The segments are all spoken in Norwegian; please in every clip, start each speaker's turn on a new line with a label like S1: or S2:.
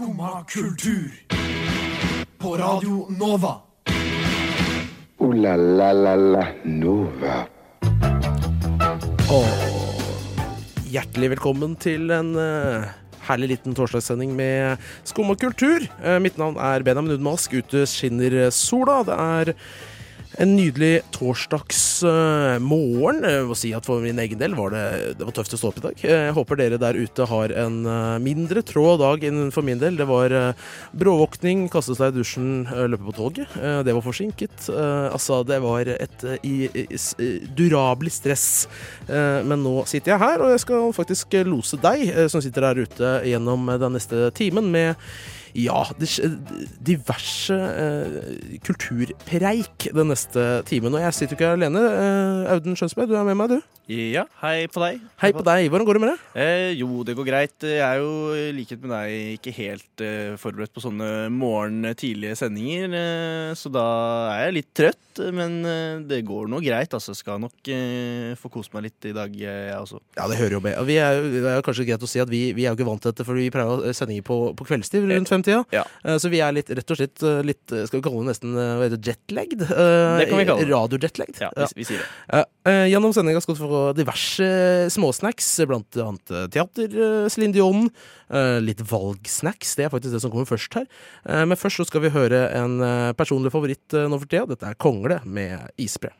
S1: Skumma kultur. På Radio Nova.
S2: O-la-la-la-la Nova.
S3: Hjertelig velkommen til en uh, herlig liten torsdagssending med Skumma kultur. Uh, mitt navn er Benjamin Udmask. Ute skinner sola. Det er en nydelig torsdagsmorgen. Jeg må si at For min egen del var det, det var tøft å stå opp i dag. Eh, Jeg håper dere der ute har en eh, mindre trå dag enn for min del. Det var eh, bråvåkning, kaste seg i dusjen, eh, løpe på toget. Eh, Det var forsinket. Eh, Altså, det var et eh, eh, durabelig stress. Eh, Men nå sitter jeg her, og jeg skal faktisk lose deg eh, som sitter der ute gjennom eh, den neste timen med ja, diverse eh, kulturpreik den neste timen. Og jeg sitter jo ikke alene. Eh, Audun Skjønsberg, du er med meg, du.
S4: Ja, hei på deg.
S3: Hei på deg. Hvordan går det med deg?
S4: Eh, jo, det går greit. Jeg er jo i likhet med deg ikke helt eh, forberedt på sånne morgen-tidlige sendinger, eh, så da er jeg litt trøtt. Men eh, det går nå greit. Altså, skal nok få kose meg litt i dag, jeg også.
S3: Ja, det hører jo med. Vi er, det er jo kanskje greit å si at vi, vi er jo ikke vant til dette, for vi pleier å ha sendinger på, på kveldstid rundt femtida.
S4: Ja.
S3: Eh, Så vi er litt, rett og slett eh, litt eh, Skal vi kalle det nesten hva heter det, jetlagged?
S4: Det kan vi kalle det.
S3: Radiojetlagged.
S4: Ja, vi, vi sier det.
S3: Gjennom sendinga skal du få diverse småsnacks, blant annet teater, Céline Dion, eh, litt valgsnacks. Det er faktisk det som kommer først her. Men først så skal vi høre en personlig favoritt nå for tida. Dette er Kongle med isbre.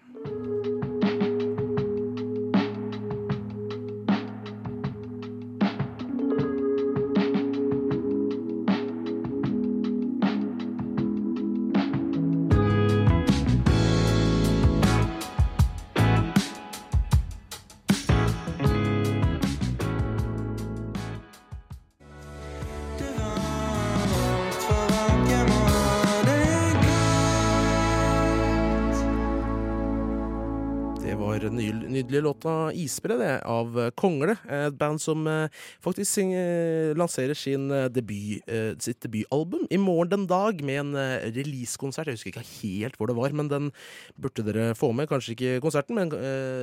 S3: Nydelige 'Isbre' det, av eh, Kongle. Et band som eh, faktisk sing- eh, lanserer debut, sitt debutalbum i morgen den dag med en releasekonsert. Jeg husker ikke helt hvor det var, men den burde dere få med. Kanskje ikke konserten, men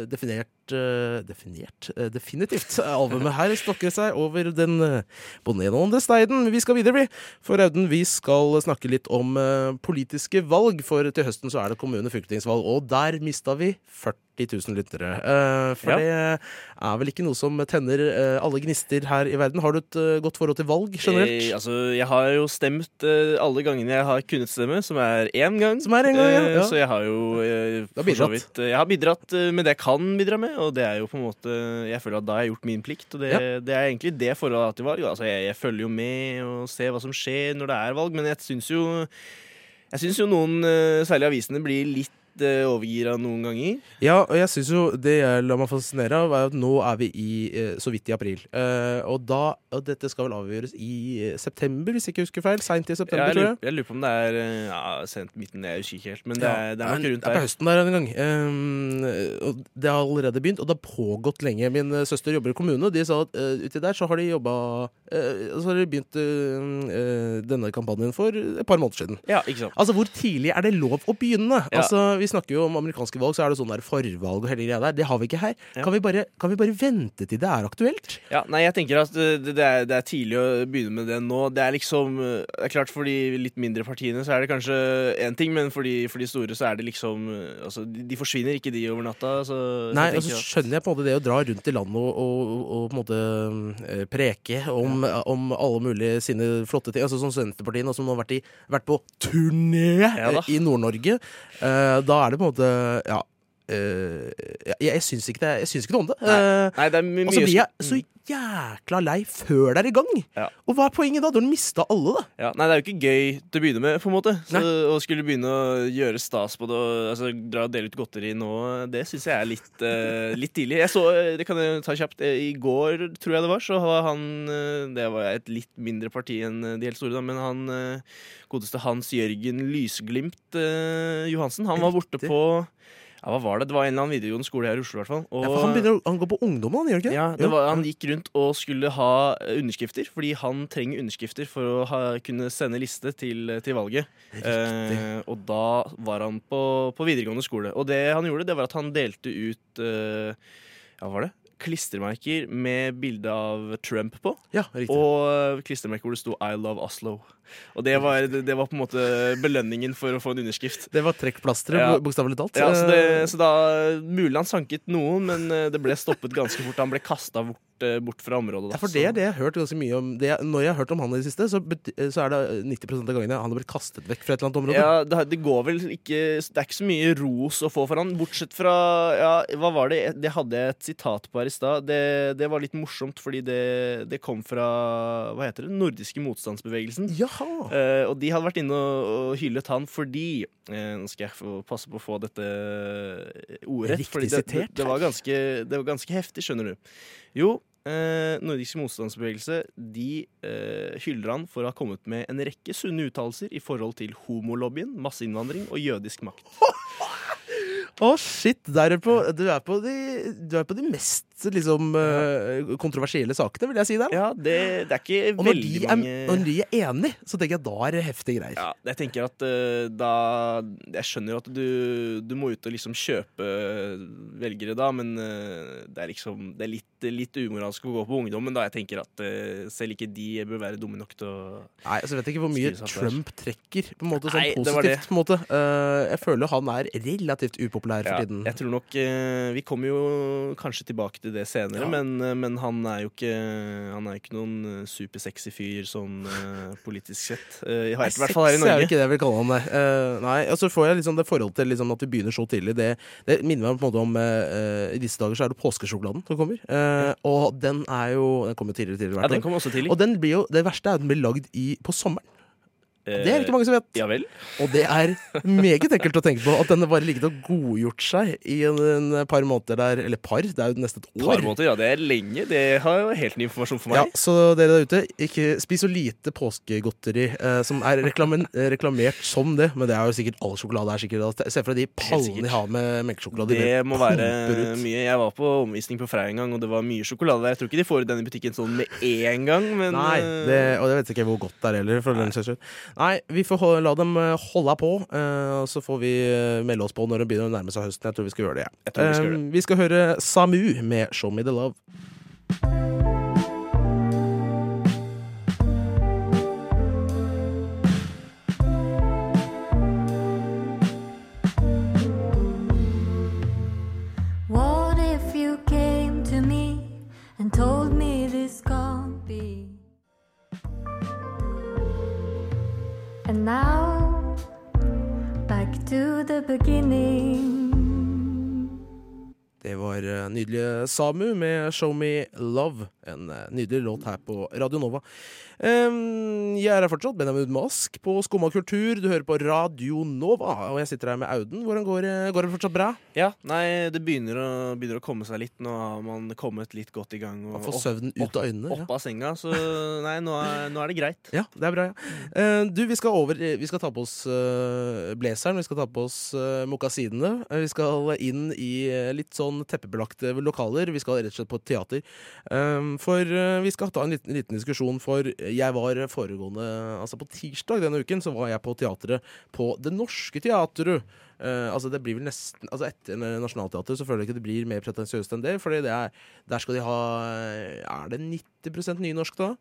S3: definert Definert? Definitivt. Albumet her stokker seg over den bonenoende steinen. Vi skal videre, vi. For Audun, vi skal snakke litt om politiske valg. For til høsten så er det kommune- og fylkestingsvalg, og der mista vi 40 000 lyttere. Eh, for
S4: Ja.
S3: det er vel ikke noe som tenner eh, alle gnister her i verden. Har du et eh, godt forhold til valg generelt?
S4: Eh, altså, jeg har jo stemt alle gangene jeg har kunnet stemme, som er én gang.
S3: Som er en gang, ja. Ja.
S4: Så jeg har jo
S3: har
S4: for så vidt, Jeg har bidratt med det jeg kan bidra med, og det er jo på en måte Jeg føler at da har jeg gjort min plikt, og det, det er egentlig det forholdet til valg. Altså, jeg, jeg følger jo med og ser hva som skjer når det er valg, men jeg syns jo Jeg syns jo noen, særlig avisene, blir litt eh, overgira noen ganger.
S3: Ja, og jeg synes jo det jeg lar meg fascinere av, er at nå er vi i eh, så vidt i april. Eh, og da Og dette skal vel avgjøres i september, hvis jeg ikke husker feil. Seint i september,
S4: jeg,
S3: tror jeg.
S4: jeg lurer på om det er ja, sent midten, jeg husker ikke helt, men det
S3: Ja,
S4: er, det er nok rundt
S3: det er på høsten der en gang. Um, det har allerede begynt, og det har pågått lenge. Min søster jobber i kommune, og de sa at uh, uti der så har de jobba Så har de begynt uh, denne kampanjen for et par måneder siden.
S4: Ja, ikke sant.
S3: Altså, Hvor tidlig er det lov å begynne?
S4: Ja.
S3: Altså, Vi snakker jo om amerikanske valg, så er det sånn der forvalg og hele greia der. Det har vi ikke her.
S4: Ja.
S3: Kan, vi bare, kan vi bare vente til det er aktuelt?
S4: Ja, nei, jeg tenker at det, det, er, det er tidlig å begynne med det nå. Det er liksom Det er klart For de litt mindre partiene så er det kanskje én ting, men for de, for de store så er det liksom Altså, de, forsvinner ikke, de, over natta. Så, nei,
S3: Nei,
S4: så
S3: altså skjønner jeg på en måte det å dra rundt i landet og, og, og, og på en måte eh, preke om, om alle mulige sine flotte ting. Altså Som Senterpartiet, nå, som har vært, i, vært på turné
S4: Ja
S3: eh, i Nord-Norge. Eh, da er det på en måte Ja. Eh, jeg jeg syns ikke, ikke noe om det. Uh,
S4: Nei, det er
S3: og så blir jeg så jækla lei før det er i gang.
S4: Ja.
S3: Og hva er poenget da? Du har mista alle, da.
S4: ja, Nei, det er jo ikke gøy til å begynne med, på en måte. Så, å skulle begynne å gjøre stas på det og altså, dra og dele ut godteri nå, det syns jeg er litt, uh, litt tidlig. Jeg så, det kan jeg ta kjapt, i går, tror jeg det var, så var han Det var et litt mindre parti enn de helt store, da, men han godeste Hans Jørgen Lysglimt Johansen, han var borte på ja, hva var det? Det var en eller annen videregående skole her i Oslo. Hvertfall. Og-
S3: Ja, for han, begynner, han går på ungdommen, han gjør ikke?
S4: ja, det var, Han gikk rundt og skulle ha underskrifter, fordi han trenger underskrifter for å ha, kunne sende liste til, til valget. Eh, og da var han på, på videregående skole. Og det han gjorde, det var at han delte ut eh, Ja, var det? Klistremerker med bilde av Trump på.
S3: Ja, riktig.
S4: Og klistremerker hvor det sto 'I love Oslo'. Og det var, det var på en måte belønningen for å få en underskrift.
S3: det var trekkplasteret,
S4: Ja.
S3: bokstavelig talt.
S4: Ja, så, det,
S3: Eh,
S4: så da Mulig han sanket noen, men eh, det ble stoppet ganske fort. Han ble kasta bort, eh, bort fra området. Da.
S3: Ja, for det er det jeg har hørt ganske mye om. Det, når jeg har hørt om han i det siste, så, så er det 90 av gangene han har blitt kastet vekk fra et eller annet område.
S4: Ja, det, det går vel ikke Det er ikke så mye ros å få for han, bortsett fra Ja, hva var det? Det hadde jeg et sitat på her i stad. Det, det var litt morsomt, fordi det, det kom fra Hva heter det? Nordiske motstandsbevegelsen.
S3: Jaha!
S4: Eh, og de hadde vært inne og, og hyllet han fordi eh, Nå skal jeg passe på å få dette ordet.
S3: Riktig
S4: sitert. det, det, var ganske, det var ganske heftig, skjønner du. Jo, eh, Nordisk motstandsbevegelse De eh, hyller han for å ha kommet med en rekke sunne uttalelser i forhold til homolobbyen, masseinnvandring og jødisk makt.
S3: Å, shit! Der er på, du, er på de, du er på de mest liksom, eh, kontroversielle sakene, vil jeg si. der
S4: Ja, det, det er ikke
S3: Og
S4: veldig
S3: er,
S4: mange
S3: når de er enige, så tenker jeg da er det heftige greier.
S4: Ja, jeg tenker at uh, da Jeg skjønner jo at du, du må ut og liksom kjøpe velgere da, men uh, det er liksom Det er litt, litt umoralsk å gå på ungdommen, da. Jeg tenker at eh, selv ikke de bør være dumme nok til å
S3: Nei, altså, jeg vet ikke hvor mye. Trump trekker, på en måte sånn
S4: Nei,
S3: positivt. På en måte. Eh, jeg føler han er relativt upopulær for
S4: Ja,
S3: tiden.
S4: jeg tror nok eh, Vi kommer jo kanskje tilbake til det senere,
S3: Ja.
S4: men, eh, men han er jo ikke Han er ikke noen eh, supersexy fyr sånn eh, politisk sett. Uh, I hvert fall her i
S3: sex er jo ikke det jeg vil kalle han det. Uh, nei, og så får jeg liksom det forholdet til liksom at vi begynner så tidlig. Det, det minner meg på en måte om uh, I disse dager så er det påskesjokoladen som kommer. Eh, og den er jo Den kommer tidligere tidligere
S4: Ja, den
S3: kommer
S4: kom også tidlig.
S3: Og den blir jo, det verste er at den blir lagd i, på sommeren.
S4: Eh,
S3: Det er det ikke mange som vet.
S4: Ja vel?
S3: Og det er meget ekkelt å tenke på at den bare ligget og godgjort seg i en, en par måneder der Eller par, det er jo nesten et år.
S4: Par måneder, ja, det er lenge. Det har jo helt ny informasjon for meg.
S3: Ja, så dere der ute, ikke spis så lite påskegodteri eh, som er reklamen, eh, reklamert som det, men det er jo sikkert all sjokolade er sikkert Se for deg de pallene de har med melkesjokolade.
S4: Det må være
S3: ut.
S4: mye. Jeg var på omvisning på Freia en gang, og det var mye sjokolade der. Jeg tror ikke de får denne butikken sånn med en gang, men
S3: Nei,
S4: eh,
S3: det, og jeg vet ikke hvor godt det er heller. For den saks skyld. Nei, vi får holde, la dem eh, holde på, og så får vi eh, melde oss på når det begynner å nærme seg høsten. Jeg tror vi skal gjøre det. ja.
S4: Vi skal gjøre
S3: Eh, vi skal høre Samu med 'Show Me The Love'.
S5: And now, back to the beginning.
S3: Det var eh, nydelige Samu med 'Show Me Love'. En eh, nydelig låt her på Radio Nova. Em, jeg er her fortsatt, Benjamin Mask, på Skumma kultur. Du hører på Radio Nova, og jeg sitter her med Auden. Hvordan går, det- går det fortsatt bra?
S4: Ja, nei, det begynner å, begynner å komme seg litt. Nå har man kommet litt godt i gang.
S3: Man
S4: Og
S3: får
S4: opp,
S3: søvnen ut av øynene.
S4: opp av senga, så nei, nå er, nå er det greit.
S3: Ja, det er bra. ja. Eh, du, vi skal over Vi skal ta på oss eh, blazeren, vi skal ta på oss mokasinene. Eh, vi skal inn i eh, litt sånn teppebelagte lokaler. Vi skal rett og slett på et teater. For eh, vi skal ta en liten, liten diskusjon, for jeg var foregående Altså på tirsdag denne uken så var jeg på teatret på Det Norske Teatret. Uh, altså det blir vel nesten Altså Etter Nationaltheatret så føler jeg ikke det blir mer pretensiøst enn det. Fordi det er, der skal de ha Er det 90 nynorsk, da?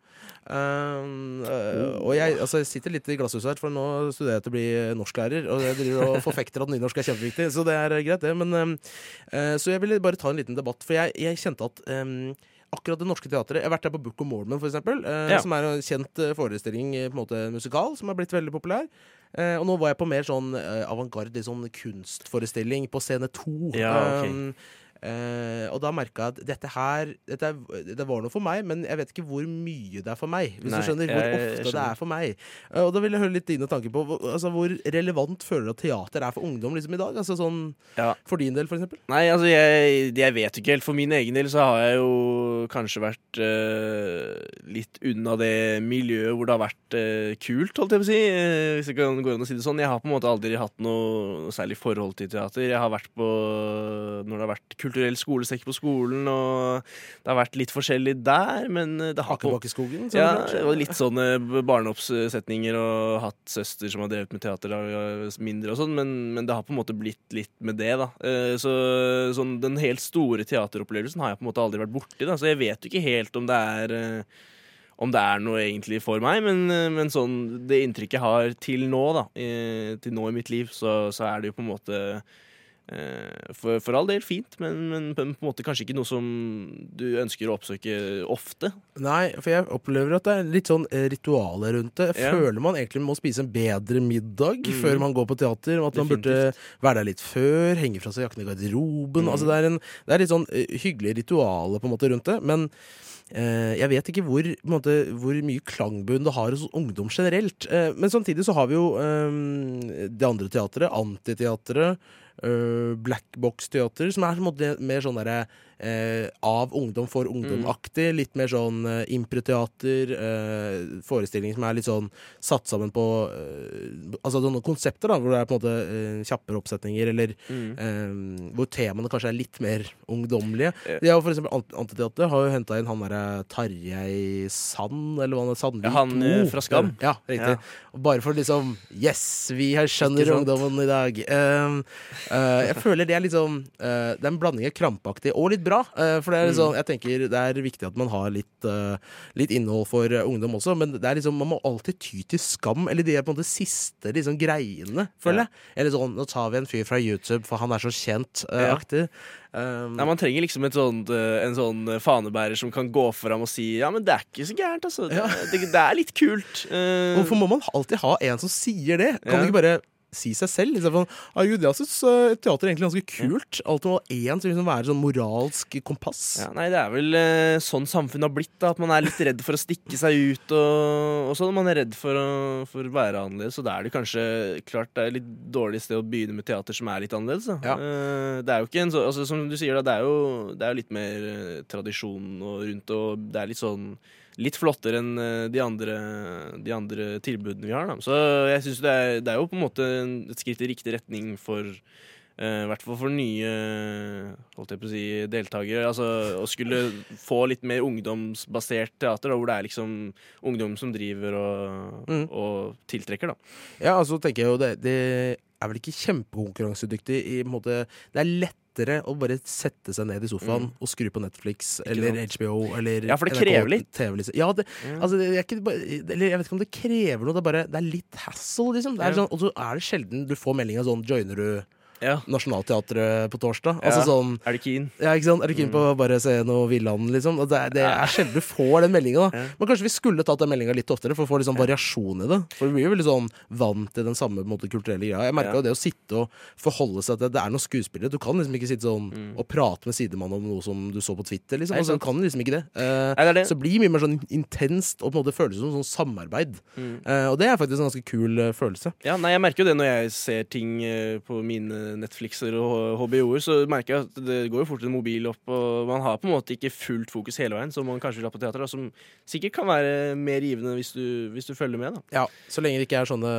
S3: Uh, uh, og jeg, altså, sitter litt i glasshuset her, for nå studerer jeg til å bli norsklærer. Og jeg driver og forfekter at nynorsk er kjempeviktig, så det er greit, det. Men, eh, så jeg ville bare ta en liten debatt, for jeg, jeg kjente at um, Akkurat Det Norske Teatret Jeg har vært der på Book of Mormon, for eksempel. Eh,
S4: Ja.
S3: Som er en kjent eh, forestilling, eh, på en måte musikal, som har blitt veldig populær. Eh, og nå var jeg på mer sånn eh, avantgarde, sånn kunstforestilling på scene to.
S4: Ja, ok.
S3: Um, eh, og da merka jeg at dette her dette, er, det var noe for meg, men jeg vet ikke hvor mye det er for meg. Hvis
S4: Nei,
S3: du skjønner hvor
S4: jeg- jeg
S3: ofte det er for meg. Eh, og da vil jeg høre litt dine tanker på altså, hvor relevant føler du at teater er for ungdom liksom, i dag? Altså sånn
S4: Ja.
S3: For din del, for eksempel?
S4: Nei, altså, jeg, jeg vet ikke helt. For min egen del så har jeg jo kanskje vært uh, litt unna det miljøet hvor det har vært kult, holdt jeg på å si. hvis det kan gå an å si det sånn. Jeg har på en måte aldri hatt noe, noe særlig forhold til teater. Jeg har vært på Når det har vært kulturell skolesekk på skolen, og det har vært litt forskjellig der, men det har på
S3: Akebakkskogen? så
S4: ja, det var litt sånne barneoppsetninger og hatt søster som har drevet med teater mindre og sånn, men, men det har på en måte blitt litt med det, da. Eh, Så sånn, den helt store teateropplevelsen har jeg på en måte aldri vært borti, da, så jeg vet jo ikke helt om det er eh, om det er noe egentlig for meg, men, eh, men sånn det inntrykket jeg har til nå, da, eh, til nå i mitt liv, så, så er det jo på en måte eh, for, for all del fint, men, men på en måte kanskje ikke noe som du ønsker å oppsøke ofte.
S3: Nei, for jeg opplever at det er litt sånn eh, ritualer rundt det. Jeg
S4: Ja.
S3: føler man egentlig må spise en bedre middag
S4: Mm.
S3: før man går på teater. At Definitivt. man burde være der litt før, henge fra seg jakken i garderoben.
S4: Mm.
S3: Altså det, er en, det er litt sånn eh, hyggelige ritualer på en måte rundt det. Men eh, jeg vet ikke hvor, måte, hvor mye klangbunn det har hos ungdom generelt. Eh, men samtidig så har vi jo eh, det andre teatret, Antiteatret. Uh, Blackbox-teater, som er mer sånn derre eh, av ungdom for ungdom-aktig. Litt mer sånn eh, improteater. Eh, forestillinger som er litt sånn satt sammen på eh, Altså noen konsepter, da, hvor det er på en måte eh, kjappere oppsetninger, eller eh, hvor temaene kanskje er litt mer ungdommelige.
S4: Ja.
S3: De har for eksempel Ant- Antiteatret har jo henta inn han derre Tarjei Sand, eller hva han er, Sandvik
S4: Ja, han,
S3: oh,
S4: fra Skam.
S3: Ja, riktig.
S4: Ja.
S3: Bare for liksom Yes, vi her skjønner ungdommen i dag. Jeg føler det er uh, Det er en blanding av krampaktig og litt bra. Uh, for det er litt
S4: Mm.
S3: jeg tenker det er viktig at man har litt, uh, litt innhold for uh, ungdom også, men det er liksom, man må alltid ty til skam, eller de er på en måte siste liksom, greiene, føler jeg. Eller sånn Nå tar vi en fyr fra YouTube, for han er så kjent'-aktig.
S4: Ja.
S3: Um,
S4: Man trenger liksom et sånt, eh, en sånn fanebærer som kan gå fram og si Ja, men det er ikke så gærent, altså. Det,
S3: Ja.
S4: det, det er litt kult. Uh,
S3: Hvorfor må man alltid ha en som sier det? Kan
S4: Ja.
S3: du ikke bare si seg selv? Gud, jeg syns uh, teater er egentlig ganske kult. Alltid må én som liksom være sånn moralsk kompass.
S4: ja, nei, det er vel eh, sånn samfunnet har blitt. da At man er litt redd for å stikke seg ut. Og, og sånn Man er redd for å, for være annerledes. Og da er det kanskje klart det er et litt dårlig sted å begynne med teater som er litt annerledes.
S3: Ja.
S4: Eh, det er jo ikke en så, altså, Som du sier, da, det er jo, det er jo litt mer eh, tradisjon og rundt, og det er litt sånn Litt flottere enn eh, de andre, de andre tilbudene vi har. Da. Så jeg synes det, det er jo på en måte et skritt i riktig retning for eh, I hvert fall for nye holdt jeg på å si, deltakere. Altså å skulle få litt mer ungdomsbasert teater, da, hvor det er liksom ungdom som driver og,
S3: Mm.
S4: og tiltrekker, da.
S3: Ja, altså tenker jeg jo det, det er vel ikke kjempekonkurransedyktig i en måte Det er lettere å bare sette seg ned i sofaen og skru på Netflix eller HBO eller
S4: Mm. Ja, for det
S3: NRK
S4: krever litt.
S3: TV, liksom. Ja, det, altså det er ikke bare Eller jeg vet ikke om det krever noe, det er bare Det er litt hassle, liksom. Det er sånn, og så er det sjelden du får melding av sånn Joiner du
S4: Ja.
S3: Nationaltheatret på torsdag? Altså
S4: Ja.
S3: sånn
S4: Er du keen?
S3: ja, ikke sant? Er du keen på å bare se noe Villand, liksom? Det er, det er sjelden du får den meldinga.
S4: Ja.
S3: Men kanskje vi skulle tatt den meldinga litt oftere, for å få litt sånn variasjon i det. For vi blir jo veldig sånn vant til den samme måte, kulturelle greia. Jeg merka jo det å sitte og forholde seg til at det er noen skuespillere. Du kan liksom ikke sitte sånn og prate med sidemannen om noe som du så på Twitter, liksom. Altså, du kan liksom ikke det. Uh,
S4: Nei, det det.
S3: Så blir mye mer sånn intenst og på en måte føles som sånn samarbeid. Eh, og det er faktisk en ganske kul eh, følelse.
S4: Ja, nei, jeg merker jo det når jeg ser ting på mine Netflixer og HBO-er, så merker jeg at det går jo fort en mobil opp, og man har på en måte ikke fullt fokus hele veien, som man kanskje vil ha på teater, da, som sikkert kan være mer givende hvis du, hvis du følger med, da.
S3: Ja, Så lenge det ikke er sånne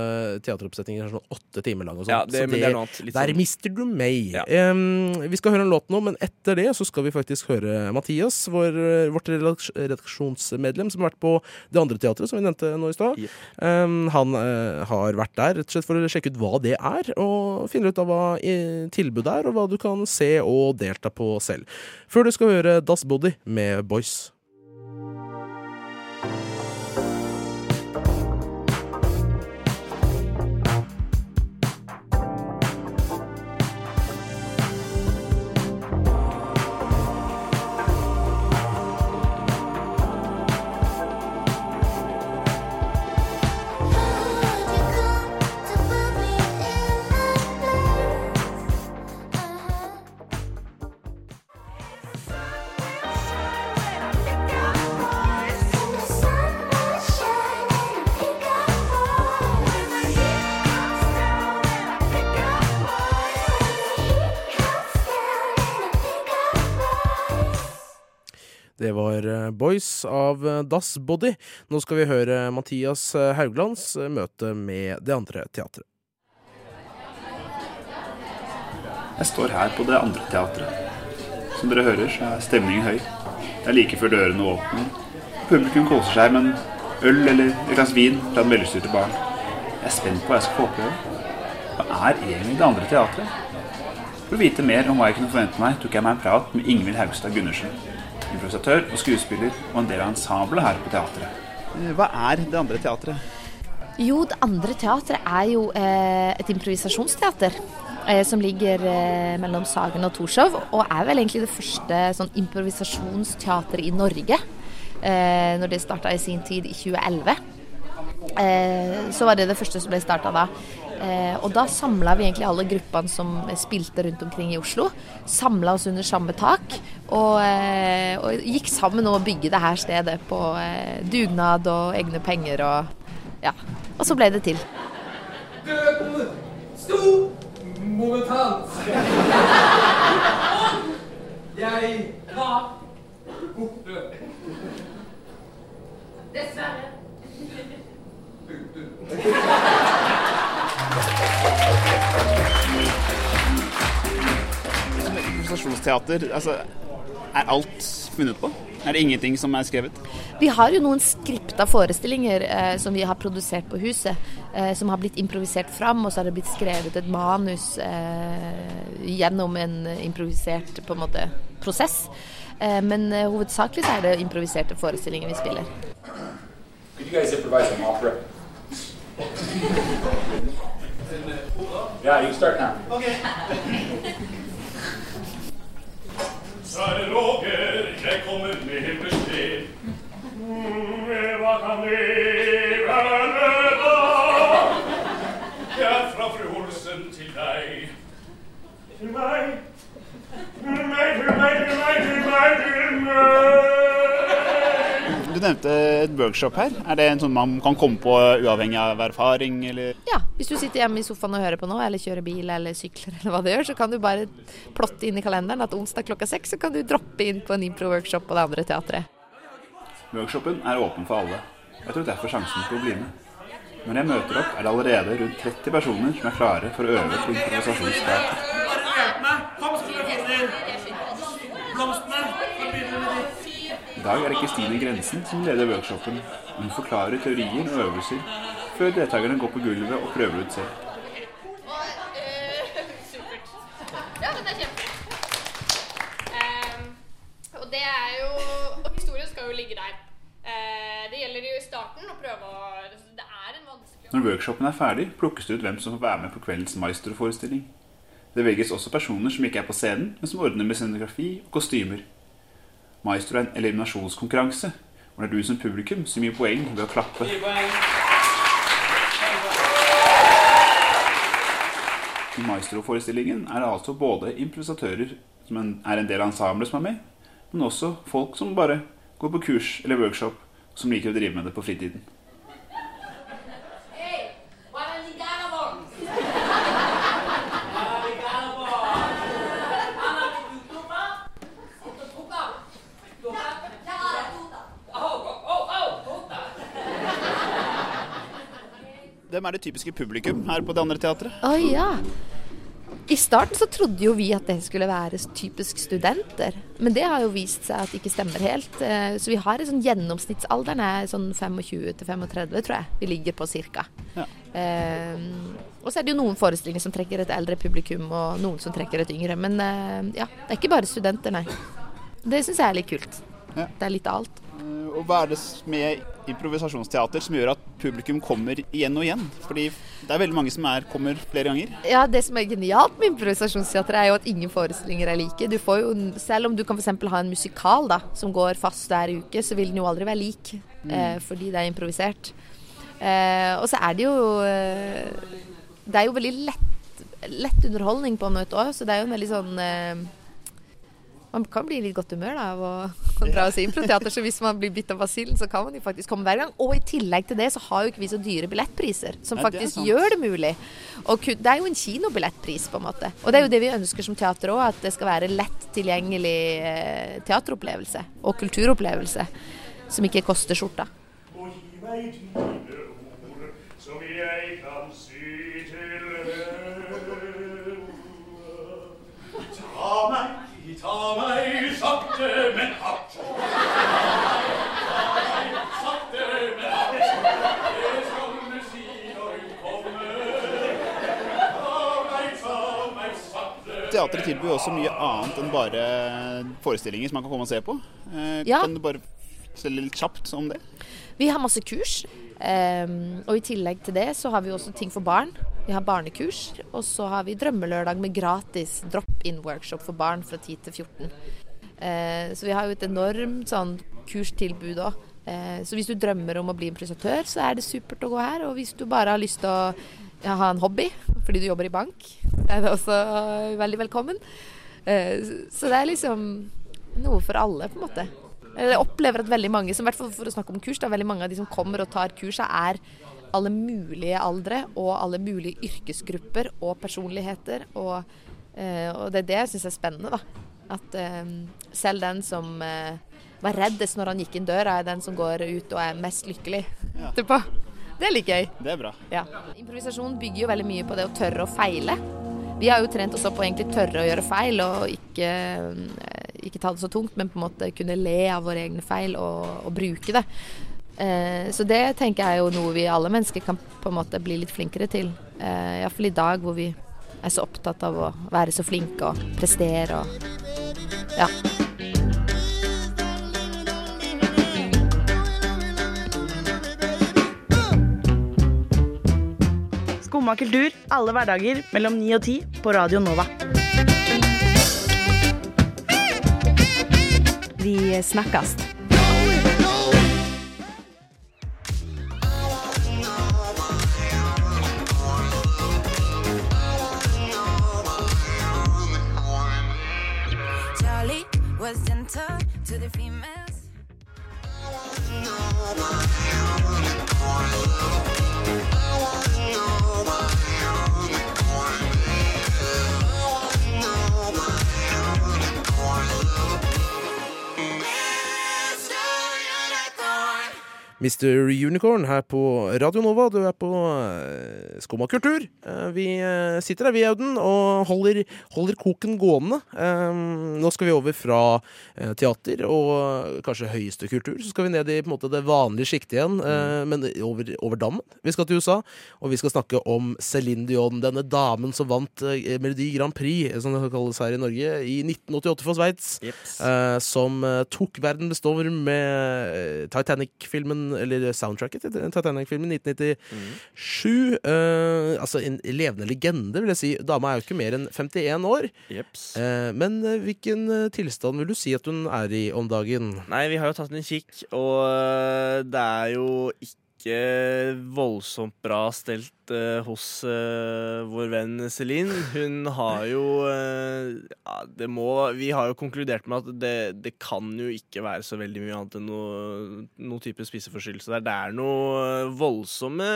S3: teateroppsetninger som er sånn åtte timer lang og sånn.
S4: Ja, det,
S3: så
S4: det, det er noe annet.
S3: Der
S4: sånn.
S3: mister du meg.
S4: Ja.
S3: Um, vi skal høre en låt nå, men etter det så skal vi faktisk høre Mathias, vår, vårt redaksjonsmedlem, som har vært på det andre teatret, som vi nevnte nå i stad.
S4: Yeah.
S3: Um, han uh, har vært der rett og slett for å sjekke ut hva det er, og finne ut av hva tilbudet er, og hva du kan se og delta på selv. Før du skal høre Das Body med Boys. Det var eh, Boys av eh, Das Body. Nå skal vi høre Mathias eh, Hauglands møte med det andre teatret.
S6: Jeg står her på det andre teatret. Som dere hører, så er stemningen høy. Det er like før dørene åpner. Publikum koser seg med en øl eller et glass vin fra den velstyrte baren. Jeg er spent på hva jeg skal få oppleve. Hva er egentlig det andre teatret? For å vite mer om hva jeg kunne forvente meg, tok jeg meg en prat med Ingvild Haugstad Gundersen. Improvisatør og skuespiller, og en del av ensemblet her på teatret. Hva er det andre teatret?
S7: Jo, det andre teatret er jo eh, et improvisasjonsteater. Eh, som ligger eh, mellom Sagen og Torshov, og er vel egentlig det første sånn improvisasjonsteatret i Norge. Eh, når det starta i sin tid i 2011. Eh, så var det det første som ble starta da. Eh, og da samla vi egentlig alle gruppene som spilte rundt omkring i Oslo. Samla oss under samme tak. Og, eh, og gikk sammen om å bygge det her stedet på eh, dugnad og egne penger og ja. Og så ble det til.
S1: Døden sto
S6: Improvisasjonsteater, altså Er alt funnet på? Er det ingenting som er skrevet?
S7: Vi har jo noen skripta forestillinger eh, som vi har produsert på huset. Eh, som har blitt improvisert fram, og så har det blitt skrevet et manus eh, gjennom en improvisert på en måte, prosess. Eh, men eh, hovedsakelig så er det improviserte forestillinger vi spiller.
S8: Could you guys improvise an opera? yeah, you start now.
S9: Kjære Roger, jeg kommer med beskjed. Hva kan det være da? Det er fra fru Olsen til deg. Til meg. Til meg, til meg, til meg, til meg, til meg.
S6: Du nevnte et workshop her. Er det en sånn man kan komme på uavhengig av erfaring, eller?
S7: Ja, hvis du sitter hjemme i sofaen og hører på nå, eller kjører bil eller sykler eller hva du gjør, så kan du bare plotte inn i kalenderen at onsdag klokka seks så kan du droppe inn på en impro-workshop på det andre teatret.
S6: Workshopen er åpen for alle. Jeg tror derfor sjansen for å bli med. Når jeg møter opp, er det allerede rundt 30 personer som er klare for å øve på improvisasjonsteater.
S9: Hjelp meg! Kom, skrivefinner! Blomstene! Hva begynner med de?
S6: I dag er det Kristine Grensen som leder workshopen. Hun forklarer teorier og øvelser før deltakerne går på gulvet og prøver ut selv.
S10: Ja, dette er kjempefint. Ehm, og det er jo Og historien skal jo ligge der. Eh, det gjelder jo i starten å prøve å Det er en vanskelig
S6: Når workshopen er ferdig, plukkes det ut hvem som får være med på kveldens maestro-forestilling. Det velges også personer som ikke er på scenen, men som ordner med scenografi og kostymer. Maestro er en eliminasjonskonkurranse, hvor det er du som publikum som gir poeng ved å klappe. I Maestro-forestillingen er det altså både improvisatører som er en del av ensemblet som er med, men også folk som bare går på kurs eller workshop, som liker å drive med det på fritiden. Hvem er det typiske publikum her på det andre teatret?
S7: Å ja. I starten så trodde jo vi at det skulle være typisk studenter, men det har jo vist seg at det ikke stemmer helt. Eh, Så vi har en sånn gjennomsnittsalderen er sånn 25 til 35, tror jeg vi ligger på cirka.
S6: Ja.
S7: Um, og så er det jo noen forestillinger som trekker et eldre publikum, og noen som trekker et yngre. Men uh, ja, det er ikke bare studenter, nei. Det syns jeg er litt kult.
S6: Ja.
S7: Det er litt av alt.
S6: Og hva er det med improvisasjonsteater som gjør at publikum kommer igjen og igjen? Fordi det er veldig mange som er, kommer flere ganger.
S7: Ja, Det som er genialt med improvisasjonsteater, er jo at ingen forestillinger er like. Du får jo, selv om du kan f.eks. ha en musikal da, som går fast hver uke, så vil den jo aldri være lik. Eh, fordi det er improvisert. Eh, og så er det jo eh, Det er jo veldig lett, lett underholdning på en måte òg, så det er jo en veldig sånn eh, man kan bli i litt godt humør da, av å, å dra og se improteater. Så hvis man blir bitt av basillen, så kan man jo faktisk komme hver gang. Og i tillegg til det, så har jo ikke vi så dyre billettpriser, som
S6: Nei, det er
S7: faktisk
S6: sant.
S7: gjør det mulig. Og det er jo en kinobillettpris, på en måte. Og det er jo det vi ønsker som teater òg, at det skal være lett tilgjengelig eh, teateropplevelse og kulturopplevelse. Som ikke koster skjorta.
S9: Og gi meg dine ord, som jeg kan si til henne. Ta meg Ta meg sakte, men hardt. Ta meg sakte, men hardt. Det skal du si når hun kommer. Ta meg, ta meg sakte.
S6: Teatret tilbyr også mye annet enn bare forestillinger som man kan komme og se på. Eh,
S7: Ja.
S6: Kan du bare fortelle litt kjapt om det?
S7: Vi har masse kurs. ehm, og i tillegg til det så har vi også ting for barn. Vi har barnekurs. Og så har vi drømmelørdag med gratis drop-in-workshop for barn fra 10 til 14. Eh, så vi har jo et enormt sånn kurstilbud òg. Eh, så hvis du drømmer om å bli improvisatør, så er det supert å gå her. Og hvis du bare har lyst til å ja, ha en hobby fordi du jobber i bank, er det også veldig velkommen. Eh, så det er liksom noe for alle, på en måte. Jeg opplever at veldig mange, som i hvert fall for å snakke om kurs, da, veldig mange av de som kommer og tar kursa, er alle mulige aldre og alle mulige yrkesgrupper og personligheter. Og, eh, og det er det jeg syns er spennende, da. At eh, selv den som eh, var reddest når han gikk inn døra, er den som går ut og er mest lykkelig etterpå. Det er litt gøy.
S6: Det er bra.
S7: Ja. Improvisasjon bygger jo veldig mye på det å tørre å feile. Vi har jo trent oss opp på egentlig tørre å gjøre feil, og ikke, ikke ta det så tungt, men på en måte kunne le av våre egne feil og, og bruke det. Eh, så det tenker jeg er jo noe vi alle mennesker kan på en måte bli litt flinkere til. Eh, Iallfall i dag hvor vi er så opptatt av å være så flinke og prestere og ja.
S11: Skumma kultur alle hverdager mellom 9 og 10 på Radio Nova. Vi snakkes.
S5: To the females.
S3: Mr. Unicorn her på Radio Nova. Du er på uh, Skumma kultur. Eh, vi eh, sitter her, vi, Auden, og holder, holder koken gående. Eh, nå skal vi over fra eh, teater og kanskje høyeste kultur. Så skal vi ned i måte, det vanlige sjiktet igjen, eh, men over, over dammen. Vi skal til USA, og vi skal snakke om Céline Dion. Denne damen som vant eh, Melodi Grand Prix, som det kalles her i Norge, i 1988 for Sveits. Eh, som eh, tok verden med storm med eh, Eller soundtracket til Titanic-filmen 1997. Eh, altså en levende legende, vil jeg si. Dama er jo ikke mer enn 51 år. Uh, men eh, hvilken eh, tilstand vil du si at hun er i om dagen?
S4: Nei, vi har jo tatt en kikk, og det er jo ikke voldsomt bra stelt uh, hos uh, vår venn Celine. Hun har jo uh, ja, det må, Vi har jo konkludert med at det, det kan jo ikke være så veldig mye annet enn noe, noe type spiseforstyrrelse der. Det er noe voldsomme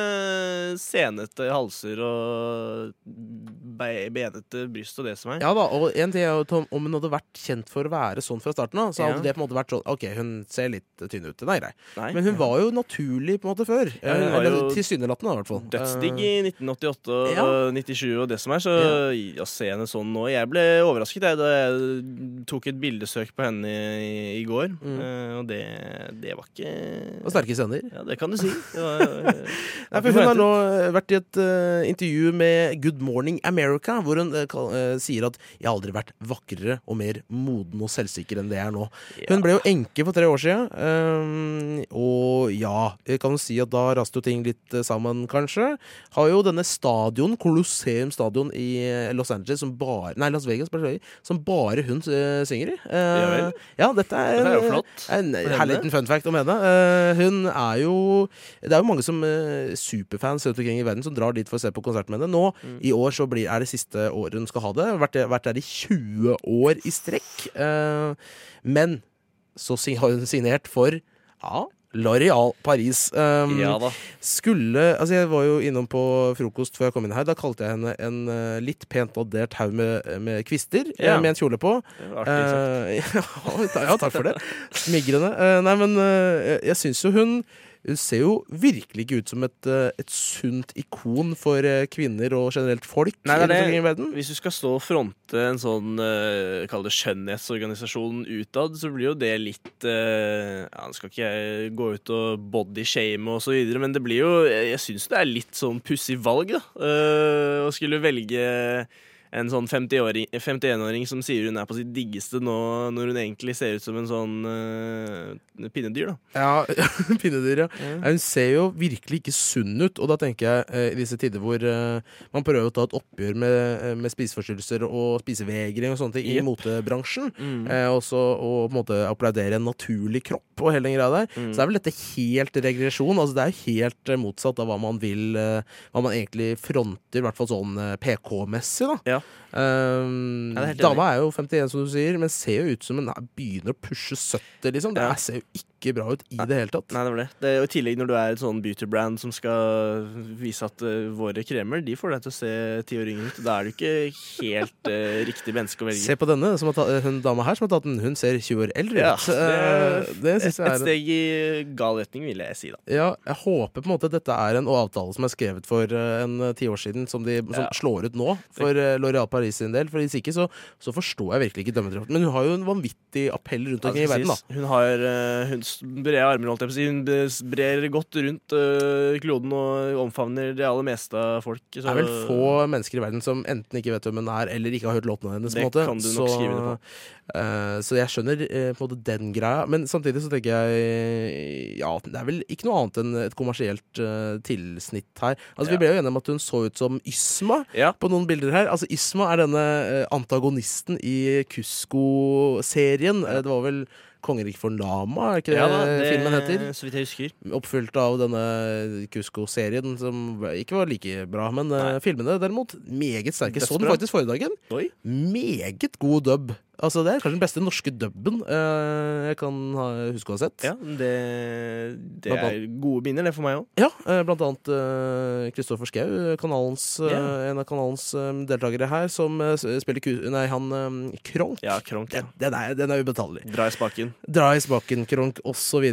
S4: senete halser og be- benete bryst og det som er.
S3: Ja da, og en ting er jo Tom, Om hun hadde vært kjent for å være sånn fra starten av, så hadde
S4: Ja.
S3: det på en måte vært sånn OK, hun ser litt tynn ut. Nei, er.
S4: Nei.
S3: Men hun var jo naturlig på en måte før.
S4: Ja, hun
S3: Eh,
S4: var
S3: Eller
S4: jo
S3: tilsynelatende, i hvert fall.
S4: Dødsdigg
S3: Eh,
S4: i 1988 og
S3: Ja.
S4: 97 og det som er, så å se henne sånn nå Jeg ble overrasket jeg, da jeg tok et bildesøk på henne i, i går, mm. og det, det var ikke.
S3: Og sterke scener.
S4: Ja, det kan du si. Var,
S3: Nei, for hun har nå eh, vært i et uh, intervju med Good Morning America, hvor hun uh, eh, sier at 'jeg har aldri vært vakrere og mer moden og selvsikker enn det jeg er nå'. Hun ble jo enke for tre år siden, um, og ja, kan jo si at da raste jo ting litt eh, sammen, kanskje. Har jo denne stadion, Colosseum stadion i eh, Los Angeles, som bare Nei, Las Vegas, som bare hun eh, synger i. Uh,
S4: Ja
S3: dette er,
S4: Dette er jo flott
S3: En
S4: for
S3: herlig liten fun fact om henne. Uh, hun er jo Det er jo mange som uh, superfans rundt omkring i verden som drar dit for å se på konsert med henne. Nå
S4: Mm.
S3: i år så blir, er det siste året hun skal ha det. Vært, vært der i 20 år i strekk. Men så har hun signert for ja, L'Oréal Paris. Um,
S4: Ja da.
S3: Skulle Altså, jeg var jo innom på frokost før jeg kom inn her. Da kalte jeg henne en uh, litt pent oddert haug med, med kvister eh,
S4: Ja.
S3: med en kjole på.
S4: Artig
S3: uh, ja, ja, takk for det. Smigrende. Uh, nei, men jeg syns jo hun hun ser jo virkelig ikke ut som et, eh, et sunt ikon for eh, kvinner og generelt folk
S4: Nei, det
S3: rundt
S4: er
S3: omkring i
S4: Hvis du skal stå og fronte en sånn uh, kall det skjønnhetsorganisasjon utad, så blir jo det litt Ja, nå skal ikke jeg gå ut og bodyshame og så videre, men det blir jo Jeg, jeg syns det er litt sånn pussig valg, da. å skulle velge en sånn 50-åring 51-åring som sier hun er på sitt diggeste nå, når hun egentlig ser ut som en sånn uh, pinnedyr, da.
S3: Ja, pinnedyr, ja. Ja, Hun ser jo virkelig ikke sunn ut, og da tenker jeg uh, i disse tider hvor uh, man prøver å ta et oppgjør med, med spiseforstyrrelser og spisevegring og sånne ting i motebransjen,
S4: Mm.
S3: eh, og på en måte applaudere en naturlig kropp og hele den greia der,
S4: Mm.
S3: så er vel dette helt regresjon. Altså det er jo helt motsatt av hva man vil Hva man egentlig fronter, i hvert fall sånn PK-messig, da. Um,
S4: Ja, er
S3: dama er jo 51, som du sier, men ser jo ut som hun er- begynner å pushe 70, liksom. Det
S4: Ja.
S3: er- ser jo ikke bra ut i det hele tatt.
S4: Nei, det var det. det og I tillegg når du er et sånn beauty-brand som skal vise at uh, våre kremer De får deg til å se ti år yngre ut. Da er du ikke helt uh, riktig menneske å velge.
S3: Se på denne, som har tatt, hun dama her som har tatt den. Hun ser 20 år eldre
S4: Ja,
S3: ut. Eh, det synes jeg
S4: et
S3: er
S4: steg i gal retning, vil jeg si, da.
S3: Ja, jeg håper på en måte dette er en avtale som er skrevet for uh, en tiår siden, som de som
S4: Ja.
S3: slår ut nå for uh, Loreal Paris sin del. For hvis ikke, så, så forstår jeg virkelig ikke dømmekraften. Men hun har jo en vanvittig appell rundt omkring i
S4: Altså,
S3: verden, da.
S4: Hun har uh, hun brede armer, holdt jeg på å si. Brer godt rundt uh, kloden og omfavner det aller meste av folk.
S3: Det er vel få mennesker i verden som enten ikke vet hvem hun er, eller ikke har hørt låtene hennes.
S4: Det
S3: måte.
S4: kan du nok skrive det på.
S3: Uh, så jeg skjønner uh, på en måte den greia. Men samtidig så tenker jeg Ja, det er vel ikke noe annet enn et kommersielt eh, tilsnitt her. Altså
S4: Ja.
S3: Vi ble jo enige om at hun så ut som Ysma på noen bilder her. Altså Ysma er denne antagonisten i Kusko-serien. Det var vel Kongeriket for Lama, er ikke det,
S4: Ja da, det-
S3: filmen heter?
S4: så vidt jeg husker.
S3: Oppfylt av denne Kusko-serien, som ikke var like bra. Men Nei. filmene derimot, meget sterke. Så den faktisk forrige dagen. Meget god dub. Altså Det er kanskje den beste norske dubben eh, jeg kan ha, huske å ha sett.
S4: Ja, det, det er gode minner, det for meg òg.
S3: Ja, eh, blant annet Kristoffer Schou, kanalens, eh, en av kanalens eh, deltakere her, som eh, spiller ku Nei, han eh, Kronk.
S4: Ja, Kronk, ja.
S3: Den, den, er, den er ubetalelig.
S4: Dra i spaken.
S3: Dra i spaken, Kronk, osv.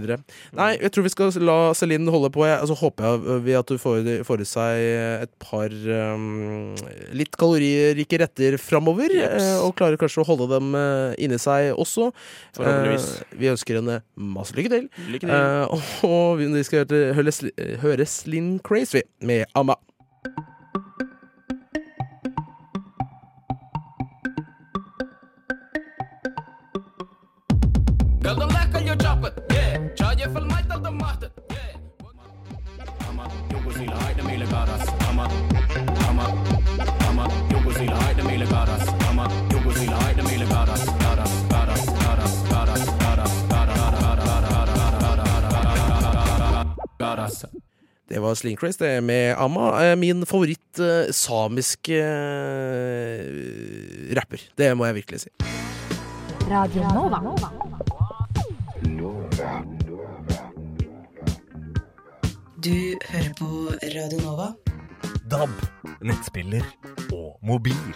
S3: Nei, jeg tror vi skal la Celine holde på. Jeg, altså, håper jeg at du får, får i seg et par um, litt kaloririke retter framover.
S4: yes.
S3: eh, og klarer kanskje å holde dem eh, Eh, inni seg også. Eh, vi ønsker henne masse lykke til.
S4: Lykke til.
S3: Eh, og vi skal høre, høre Slin Crazy med Amma.
S12: Yeah.
S3: Det var Slim Crazy det med Amma. Eh, Min favoritt eh, samiske eh, rapper. Det må jeg virkelig si.
S5: Radio Nova.
S11: Du hører på Radio Nova.
S13: DAB, nettspiller og mobil.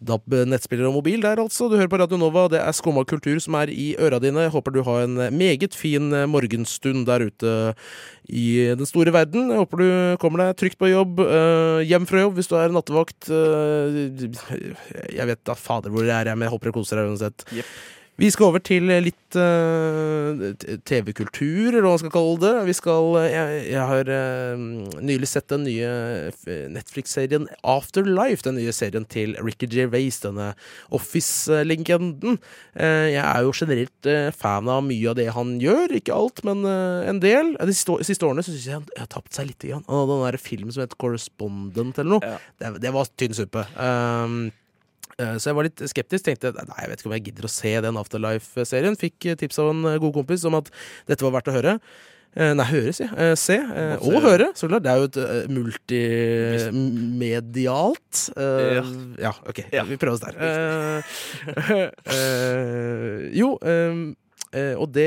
S3: DAB, nettspiller og mobil der, altså. Du hører på Radio Nova. Det er Skumma kultur som er i øra dine. Jeg håper du har en meget fin morgenstund der ute i den store verden. Jeg håper du kommer deg trygt på jobb, eh, hjem fra jobb hvis du er nattevakt. eh, jeg vet da fader hvor det er, men jeg håper du koser deg uansett. Vi skal over til litt uh, TV-kultur, eller hva man skal kalle det. Vi skal, jeg, jeg har uh, nylig sett den nye Netflix-serien Afterlife. Den nye serien til Ricky Gervais, denne Office-legenden. Uh, jeg er jo generelt eh, fan av mye av det han gjør. Ikke alt, men eh, en del. De siste, årene syns jeg han har tapt seg litt. Grann. Og den der filmen som heter Correspondent eller noe, det, det var tynn suppe. Um, Eh, Så jeg var litt skeptisk. Tenkte nei, jeg vet ikke om jeg gidder å se den Afterlife-serien. Fikk eh, tips av en eh, god kompis om at dette var verdt å høre. Eh, Nei, høre, sier jeg. Se. eh, Og
S4: se.
S3: høre, så klart. Det er jo et eh, multimedialt ja. Ja, OK. Vi prøver oss der. Eh, eh, jo, eh, eh, og det,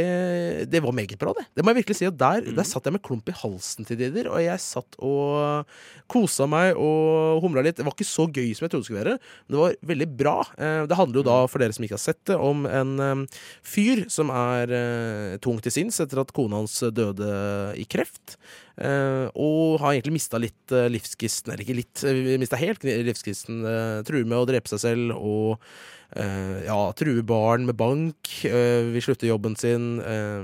S3: det var meget bra, det. Det må jeg virkelig si. Og der,
S4: Mm.
S3: der satt jeg med klump i halsen til tider, og jeg satt og kosa meg og humla litt. Det var ikke så gøy som jeg trodde det skulle være, men det var veldig bra. Eh, Det handler jo da, for dere som ikke har sett det, om en eh, fyr som er eh, tung til sinns etter at kona hans døde i kreft. Uh, og har egentlig mista litt uh, livsgnisten, eller ikke litt, uh, mista helt livsgnisten. Uh, truer med å drepe seg selv og eh, ja, truer barn med bank. eh, vil slutte jobben sin. eh,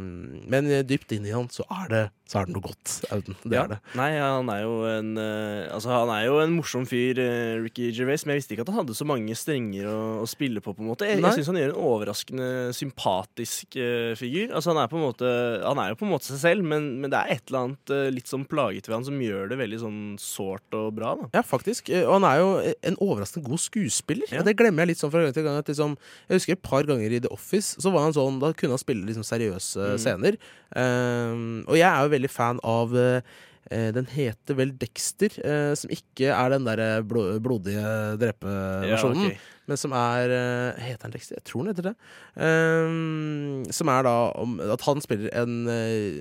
S3: men eh, dypt inni han så er det, så er det noe godt, Auden. Det
S4: Ja.
S3: er det.
S4: Nei, han er jo en uh, Altså, han er jo en morsom fyr, uh, Ricky Gervais, men jeg visste ikke at han hadde så mange strenger å, å spille på, på en måte. Jeg,
S3: Nei.
S4: jeg syns han gjør en overraskende sympatisk uh, figur. Altså, han er på en måte Han er jo på en måte seg selv, men, men det er et eller annet litt sånn plaget ved han som gjør det veldig sånn sårt og bra, da.
S3: Ja, faktisk. Og han er jo en overraskende god skuespiller. Ja. det glemmer jeg litt sånn fra gang til gang. At liksom, jeg husker et par ganger i The Office, så var han sånn Da kunne han spille liksom seriøse
S4: Mm.
S3: scener. Um, og jeg er jo veldig fan av eh, eh, den heter vel Dexter, eh, som ikke er den der blo blodige drepeversjonen.
S4: Ja, okay.
S3: Men som er Heter han Dexter? Jeg tror han heter det. Um, som er da om, at han spiller en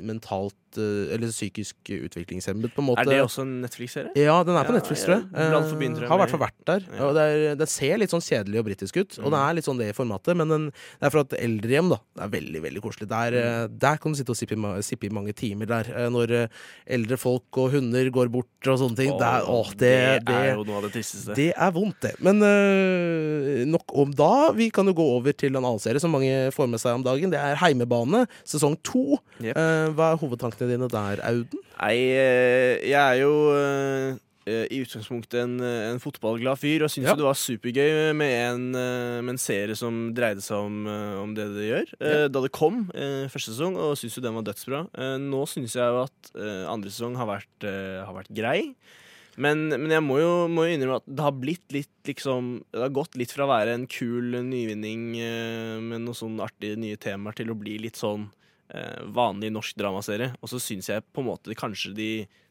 S3: mentalt Eller psykisk utviklingshemmet, på en måte.
S4: Er det også en Netflix-serie?
S3: Ja, den er på
S4: Ja,
S3: Netflix, tror jeg.
S4: den,
S3: Eh,
S4: jeg,
S3: har i hvert fall vært der.
S4: Ja.
S3: Og det er, den ser litt sånn kjedelig og britisk ut, og det er litt sånn det i formatet, men den, det er fra et eldrehjem, da. Det er veldig, veldig koselig. Der, mm. der kan du sitte og sippe i, sippe i mange timer der, eh, når eh, eldre folk og hunder går bort og sånne ting.
S4: Åh,
S3: det, er, åh, det,
S4: det er jo noe av det tristeste.
S3: Det er vondt, det. Men øh, nok om da. Vi kan jo gå over til en annen serie som mange får med seg om dagen. Det er Heimebane, sesong to.
S4: Yep.
S3: Eh, hva er hovedtankene dine der, Auden?
S4: Nei, eh, jeg er jo eh, eh, i utgangspunktet en, en fotballglad fyr, og syns
S3: Ja.
S4: det var supergøy med en, med en serie som dreide seg om, om det det gjør. Ja. Da det kom første sesong, og syns jo den var dødsbra. Nå syns jeg jo at andre sesong har vært, har vært grei. Men, men jeg må jo, må jo innrømme at det har blitt litt liksom Det har gått litt fra å være en kul nyvinning med noen sånne artige nye temaer til å bli litt sånn vanlig norsk dramaserie. Og så syns jeg på en måte kanskje de,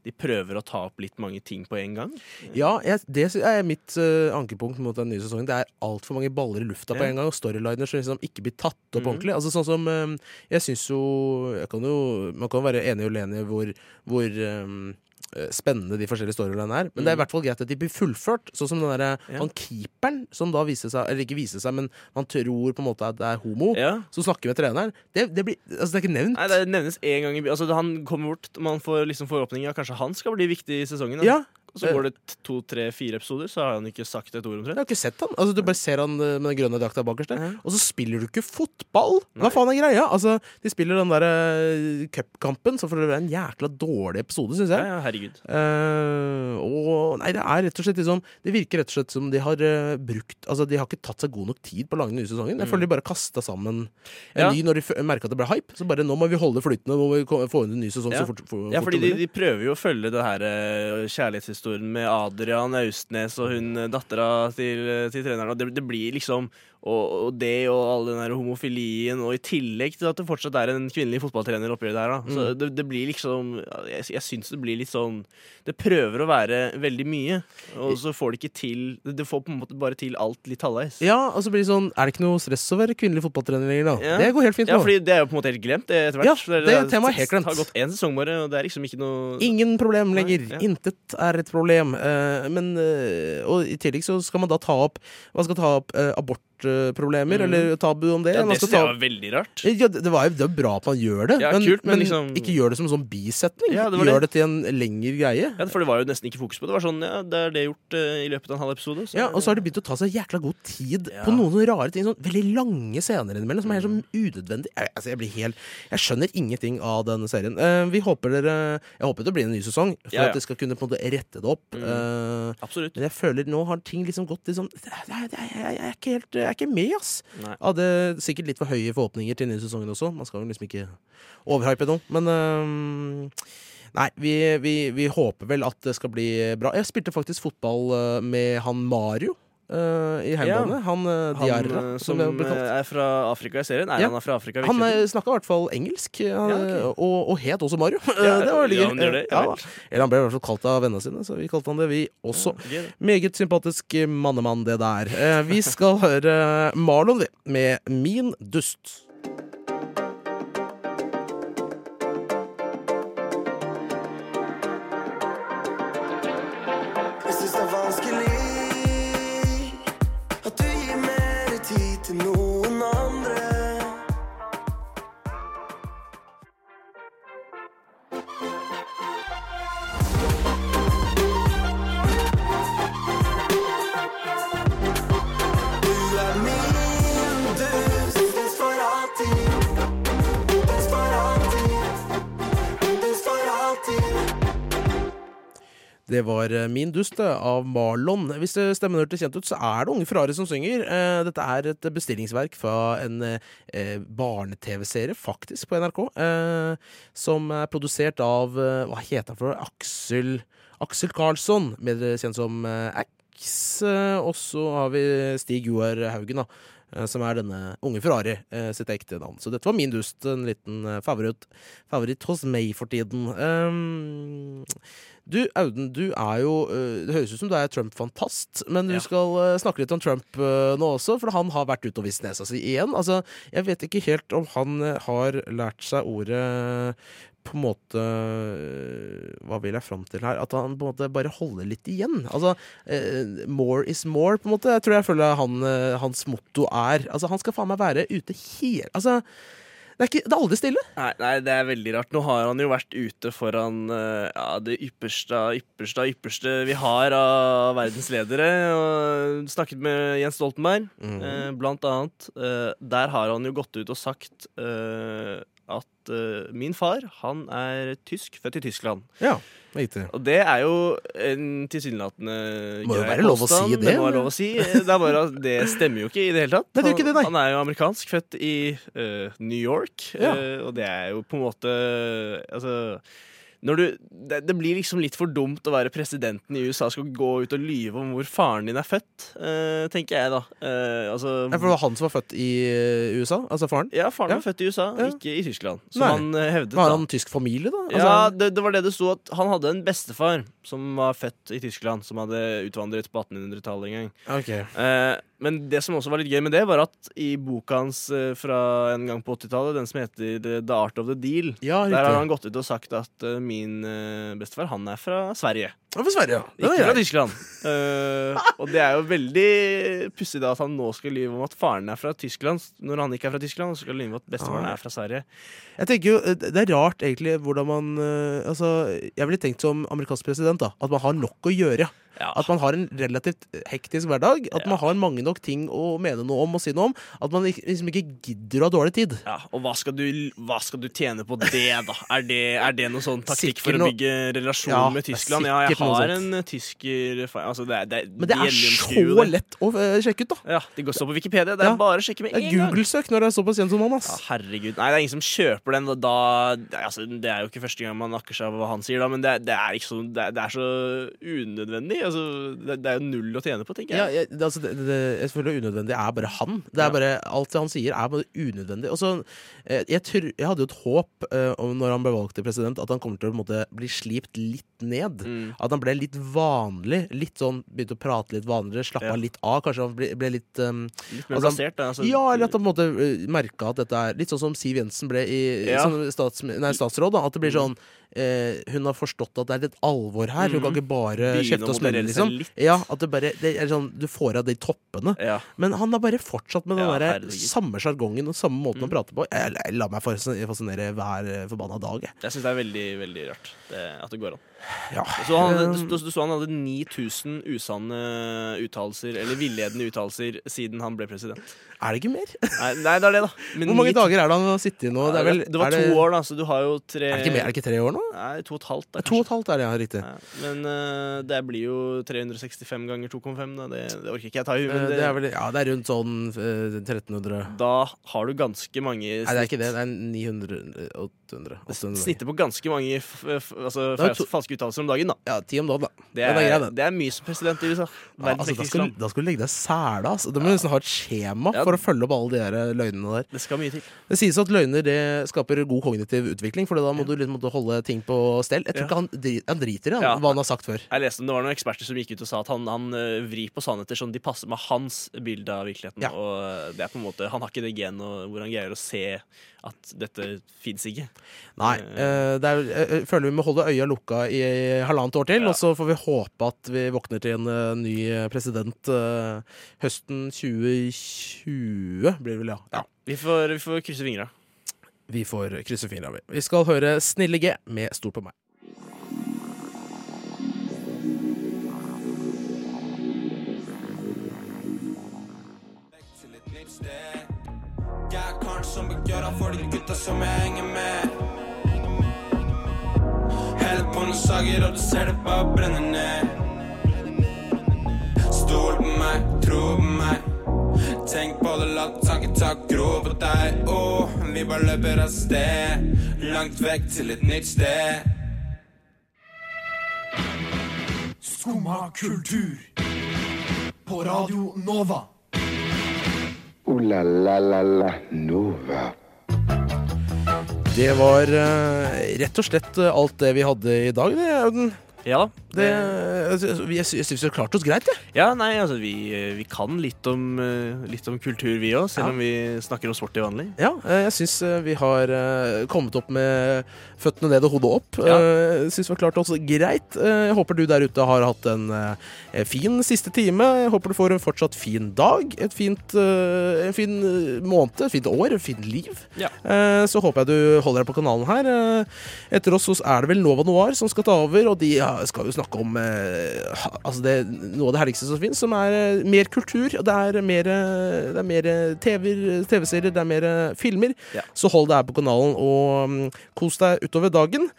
S4: de prøver å ta opp litt mange ting på en gang.
S3: Ja, jeg, det er mitt uh, ankepunkt mot den nye sesongen. Det er altfor mange baller i lufta på en gang, og storyliner som liksom ikke blir tatt opp
S4: Mhm.
S3: ordentlig. Altså sånn som eh, Jeg syns jo, jeg kan jo Man kan være enig og uenig hvor, hvor eh, eh, spennende de forskjellige storylinene er. Men det er i
S4: Mhm.
S3: hvert fall greit at de blir fullført. Sånn som den der,
S4: Ja.
S3: han keeperen som da viser seg Eller ikke viser seg, men man tror på en måte at det er homo,
S4: Ja.
S3: som snakker med treneren. Det, det, blir, altså det er ikke nevnt.
S4: Nei, Det nevnes én gang i by- Altså Han kommer bort, man får liksom forhåpninger kanskje han skal bli viktig i sesongen. da.
S3: Ja.
S4: Og så går det to, tre, fire episoder, så har han ikke sagt et ord
S3: Jeg har ikke sett han. Altså, du bare ser han eh, med den grønne drakta bakerst der. Og så spiller du ikke fotball! Hva faen er greia? Altså, De spiller den der eh, cupkampen, så får det være en jækla dårlig episode, syns jeg.
S4: Ja, ja, herregud.
S3: Uh, og nei, det er rett og slett liksom Det virker rett og slett som de har uh, brukt Altså, de har ikke tatt seg god nok tid på å lage den nye sesongen. Jeg
S4: Mm.
S3: føler de bare kasta sammen en
S4: Ja.
S3: ny når de merka at det ble hype. Så bare nå må vi holde flytende, nå må vi få inn en ny sesong
S4: Ja.
S3: så fort, for,
S4: Ja, fordi de, de prøver jo å følge det her uh, kjærlighetshistorien med Adrian Austnes og hun eh, dattera til, eh, til treneren. Og det, det blir liksom og, og det og all den der homofilien, og i tillegg til at det fortsatt er en kvinnelig fotballtrener oppi her. Da. Så
S3: Mm.
S4: det, det blir liksom Jeg, jeg syns det blir litt sånn Det prøver å være veldig mye, og så får det ikke til Det får på en måte bare til alt litt halvveis.
S3: Ja, og så blir det sånn Er det ikke noe stress å være kvinnelig fotballtrener lenger, da?
S4: Ja.
S3: Det går helt fint
S4: Ja,
S3: nå.
S4: fordi det er jo på en måte helt glemt etter hvert.
S3: Ja,
S4: det,
S3: det temaet er helt glemt.
S4: Det har gått én sesong bare, og det er liksom ikke noe
S3: Ingen problem lenger.
S4: ja.
S3: Intet er et problem. Uh, men uh, Og i tillegg så skal man da ta opp Man skal ta opp eh, abortproblemer,
S4: Mm.
S3: eller tabu om det.
S4: Ja, det synes jeg var veldig rart.
S3: ja, det, det, var jo, det bra at man gjør det,
S4: Ja,
S3: men,
S4: kult, men
S3: men
S4: liksom-
S3: ikke gjør det som en sånn bisetning.
S4: Ja, det
S3: gjør
S4: det.
S3: det til en lengre greie.
S4: Ja, For det var jo nesten ikke fokus på det. Det var sånn, ja, det er det gjort uh, i løpet av en halv episode. Så
S3: Ja, Og så har de begynt å ta seg jækla god tid på noen sånne rare ting. Sånn veldig lange scener innimellom som er helt sånn unødvendig. Jeg, altså, jeg blir helt Jeg skjønner ingenting av denne serien. Uh, vi håper dere Jeg håper det blir en ny sesong, for at de skal kunne på en måte rette det opp.
S4: Mm.
S3: Uh,
S4: Absolutt.
S3: men jeg føler nå har ting liksom gått liksom det, det, det, jeg, jeg, er ikke helt Jeg er ikke med, ass.
S4: Nei.
S3: Hadde sikkert litt for høye forhåpninger til denne sesongen også. Man skal jo liksom ikke overhype noe. Men øhm, Nei, vi, vi, vi håper vel at det skal bli bra. Jeg spilte faktisk fotball øh, med han Mario øh, i hjemmebane.
S4: Ja.
S3: Han
S4: uh,
S3: Diarra,
S4: han,
S3: som
S4: som eh, er fra Afrika i serien? Er
S3: Ja.
S4: han er fra Afrika.
S3: Han snakka i hvert fall engelsk, han,
S4: Ja, okay.
S3: og, og het også Mario. Det var veldig
S4: ja,
S3: gøy. Eller han ble i hvert fall kalt av vennene sine, så vi kalte han det, vi også.
S4: som.
S3: Meget sympatisk mannemann, det der. Uh, vi skal høre Marlon, vi, med Min dust. Var eh, Min dust eh, av Marlon. Hvis det stemmen hørtes kjent ut, så er det Unge Ferrari som synger. Eh, Dette er et bestillingsverk fra en eh, barne-TV-serie, faktisk, på NRK. Eh, som er produsert av eh, Hva heter han for? Aksel Aksel Karlsson, bedre kjent som eh, Ax. Eh, og så har vi Stig Joar Haugen, da. eh, Som er denne Unge Ferrari eh, sitt ekte navn. Så dette var min dust. En liten favoritt, favoritt hos meg for tiden. Um, du, Auden, du er jo Det høres ut som du er Trump-fantast, men du
S4: Ja.
S3: skal snakke litt om Trump nå også, for han har vært ute og vist nesa si igjen. Altså, jeg vet ikke helt om han har lært seg ordet på en måte øh, Hva vil jeg fram til her? At han på en måte bare holder litt igjen. Altså, uh, more is more, på en måte. Jeg tror jeg føler han, uh, hans motto er. Altså, han skal faen meg være ute hele Altså, det er, ikke, det er aldri stille.
S4: Nei, nei, det er veldig rart. Nå har han jo vært ute foran uh, ja, det ypperste av ypperste av ypperste vi har av verdens ledere. Og snakket med Jens Stoltenberg,
S3: mm.
S4: eh, blant annet. Eh, der har han jo gått ut og sagt eh, at uh, min far, han er tysk, født i Tyskland.
S3: Ja, riktig.
S4: Og det er jo en tilsynelatende
S3: Må jo være lov å si det,
S4: Det må være lov å si. Det er bare at det stemmer jo ikke i det hele tatt.
S3: Han, det det.
S4: Han, er jo amerikansk, født i uh, New York,
S3: Ja.
S4: uh, og det er jo på en måte Altså du, det, det blir liksom litt for dumt å være presidenten i USA skal gå ut og lyve om hvor faren din er født, eh, tenker jeg da. Eh, altså,
S3: Ja, for det var han som var født i øh, USA? Altså faren?
S4: ja, faren
S3: Ja.
S4: var født i USA,
S3: Ja.
S4: ikke i Tyskland. Som
S3: Nei.
S4: han eh, hevdet.
S3: Var han
S4: da.
S3: tysk familie, da?
S4: Ja,
S3: Altså,
S4: det, det var det det sto at han hadde en bestefar som var født i Tyskland, som hadde utvandret på 1800-tallet en gang.
S3: Ok.
S4: Eh, men det som også var litt gøy med det, var at i boka hans eh, fra en gang på 80-tallet, den som heter The Art of the Deal,
S3: Ja,
S4: der har han gått ut og sagt at eh, min eh, bestefar, han er fra Sverige.
S3: Ja, for Sverige, ja. Den er
S4: Ikke fra
S3: grei.
S4: Tyskland. Eh, og det er jo veldig pussig da at han nå skal lyve om at faren er fra Tyskland, når han ikke er fra Tyskland, og så skal han lyve om at bestefaren er fra Sverige.
S3: Jeg tenker jo, eh, Det er rart egentlig hvordan man eh, Altså, Jeg ville tenkt som amerikansk president da at man har nok å gjøre.
S4: Ja.
S3: At man har en relativt hektisk hverdag. At man har mange nok ting å mene noe om og si noe om. At man ikke- liksom ikke gidder å ha dårlig tid.
S4: Ja, og hva skal, du, hva skal du tjene på det, da? Er det, er det noen sånn taktikk for å
S3: noe-
S4: bygge relasjon
S3: Ja,
S4: med
S3: det er
S4: Tyskland? Ja, jeg
S3: sikkert
S4: har en eh, tysker altså det er, det er,
S3: Men det er så lett å eh, sjekke ut, da.
S4: Ja, Det går så på Wikipedia. Det er
S3: Ja.
S4: bare å sjekke med en gang.
S3: Google-søk når det er såpass kjent som han.
S4: Ja, herregud. Nei, det er ingen som kjøper den. Da, altså, det er jo ikke første gang man nakker seg av hva han sier, da, men det, det, er, så, det, er, så unødvendig. Altså, det, er jo null å tjene på, tenker
S3: Ja,
S4: jeg.
S3: jeg, det, altså, det, det, jeg føler unødvendig er bare han. Det er
S4: Ja.
S3: bare, alt det han sier, er bare unødvendig. Og så, eh, jeg, jeg hadde jo et håp uh, om når han ble valgt til president, at han kommer til å måte, bli slipt litt ned.
S4: Mm.
S3: At han ble litt vanlig. Litt sånn, Begynte å prate litt vanligere, slappa
S4: Ja.
S3: litt av. Kanskje han ble, ble litt um,
S4: Litt mer
S3: altså,
S4: plassert. Altså,
S3: Ja, eller at han på en måte uh, merka at dette er Litt sånn som Siv Jensen ble i,
S4: Ja.
S3: som stats, nei, statsråd. Da, at det blir sånn eh, Hun har forstått at det er litt alvor her. Hun kan
S4: Mhm.
S3: ikke bare
S4: Begynne
S3: kjefte
S4: å
S3: og smelle,
S4: moderere seg
S3: liksom.
S4: litt.
S3: Ja, at det bare det er sånn, Du får av de toppene.
S4: Ja.
S3: Men han har bare fortsatt med den
S4: Ja,
S3: der
S4: herregud.
S3: samme sjargongen og samme måten å prate på. Jeg, jeg lar meg fascinere fascinere hver eh, forbanna dag. Jeg.
S4: Jeg syns det er veldig veldig rart det, at det går an.
S3: Ja.
S4: Så han,
S3: Um,
S4: du, du så han hadde 9000 usanne uttalelser, eller villedende uttalelser, siden han ble president.
S3: Er det ikke mer?
S4: Nei, nei det er det, da. Men
S3: Hvor mange
S4: 9000
S3: dager er det han har sittet i nå? Det, er vel,
S4: det var
S3: er
S4: to år, da, så du har jo tre
S3: Er det ikke, mer, er det ikke tre år nå?
S4: Nei, to og et halvt. Da,
S3: To og et halvt er det, ja. Riktig.
S4: Ja, men uh, det blir jo 365 ganger 2,5. Det, det orker ikke jeg ta i huet.
S3: Eh,
S4: men
S3: Det er vel, ja, det er rundt sånn uh, 1300
S4: Da har du ganske mange
S3: Nei, det er ikke det. Det er 900 800. 800.
S4: Snittet på ganske mange altså,
S3: Det
S4: falske uttalelser om dagen, da.
S3: Ja, ti om dagen, da.
S4: Det er,
S3: er, er
S4: det er mye som president i USA.
S3: Ja, altså, da, skal, da skal du legge deg sæla. Altså. Du må nesten ha et skjema
S4: Ja.
S3: for å følge opp alle de der løgnene der.
S4: Det skal mye til.
S3: Det sies at løgner det skaper god kognitiv utvikling, for da må du liksom holde ting på stell. Jeg tror ikke han, han driter i han, hva han har sagt før.
S4: Jeg leste om Det var noen eksperter som gikk ut og sa at han, han eh, vrir på sannheter sånn de passer med hans bilde av virkeligheten. Og eh, det er på en måte Han har ikke det genet hvor han greier å se at dette fins ikke.
S3: Nei. eh, det er, jeg, jeg føler vi må holde øya lukka i halvannet år til,
S4: Ja.
S3: og så får vi håpe at vi våkner til en eh, ny president eh, høsten 2020, blir det vel, ja. ja.
S4: Vi får, vi får krysse fingra.
S3: Vi får krysse fingra, vi. Vi skal høre Snille G med Stol på meg.
S12: Begjør for de gutta som jeg henger med. Heller på noen sager, og du ser det bare brenne ned. Stol på meg, tro på meg. Tenk på det, la tanken ta gro på deg. Oh, vi bare løper av sted. Langt vekk til et nytt sted.
S1: Skumma kultur. På Radio Nova.
S2: Ooh la la la la Nova.
S3: Det var eh, rett og slett eh, alt det vi hadde i dag, det, Auden.
S4: Ja.
S3: Det, altså, jeg sy- syns vi har klart oss greit, jeg.
S4: Ja, nei, altså vi, vi kan litt om, eh, litt om kultur, vi òg, selv
S3: Ja.
S4: om vi snakker om sport til vanlig.
S3: Ja, eh, jeg syns eh, vi har kommet opp med føttene ned og hodet opp.
S4: Ja.
S3: Jeg syns vi har klart oss greit. Jeg håper du der ute har hatt en fin siste time. Jeg håper du får en fortsatt fin dag, et fint, en fin måned, et fint år, et fint liv.
S4: Ja.
S3: Så håper jeg du holder deg på kanalen her. Etter oss så er det vel Nova Noir som skal ta over, og de ja, skal jo snakke om eh, altså det, noe av det herligste som finnes, som er eh, mer kultur. Det er mer, eh, det er mer TV-serier, det er mer filmer.
S4: Ja.
S3: Så hold deg her på kanalen og mm, kos deg utover dagen.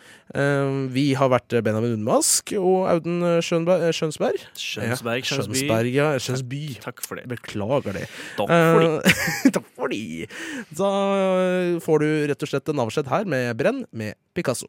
S3: Vi har vært Benjamin Unnmask og Auden Skjønberg, Skjønsberg.
S4: Skjønsberg,
S3: ja, Skjønsberg, ja. Skjønsby.
S4: Takk for det.
S3: Beklager det.
S4: Takk for det.
S3: Takk for det. Da får du rett og slett en avskjed her med Brenn med Picasso.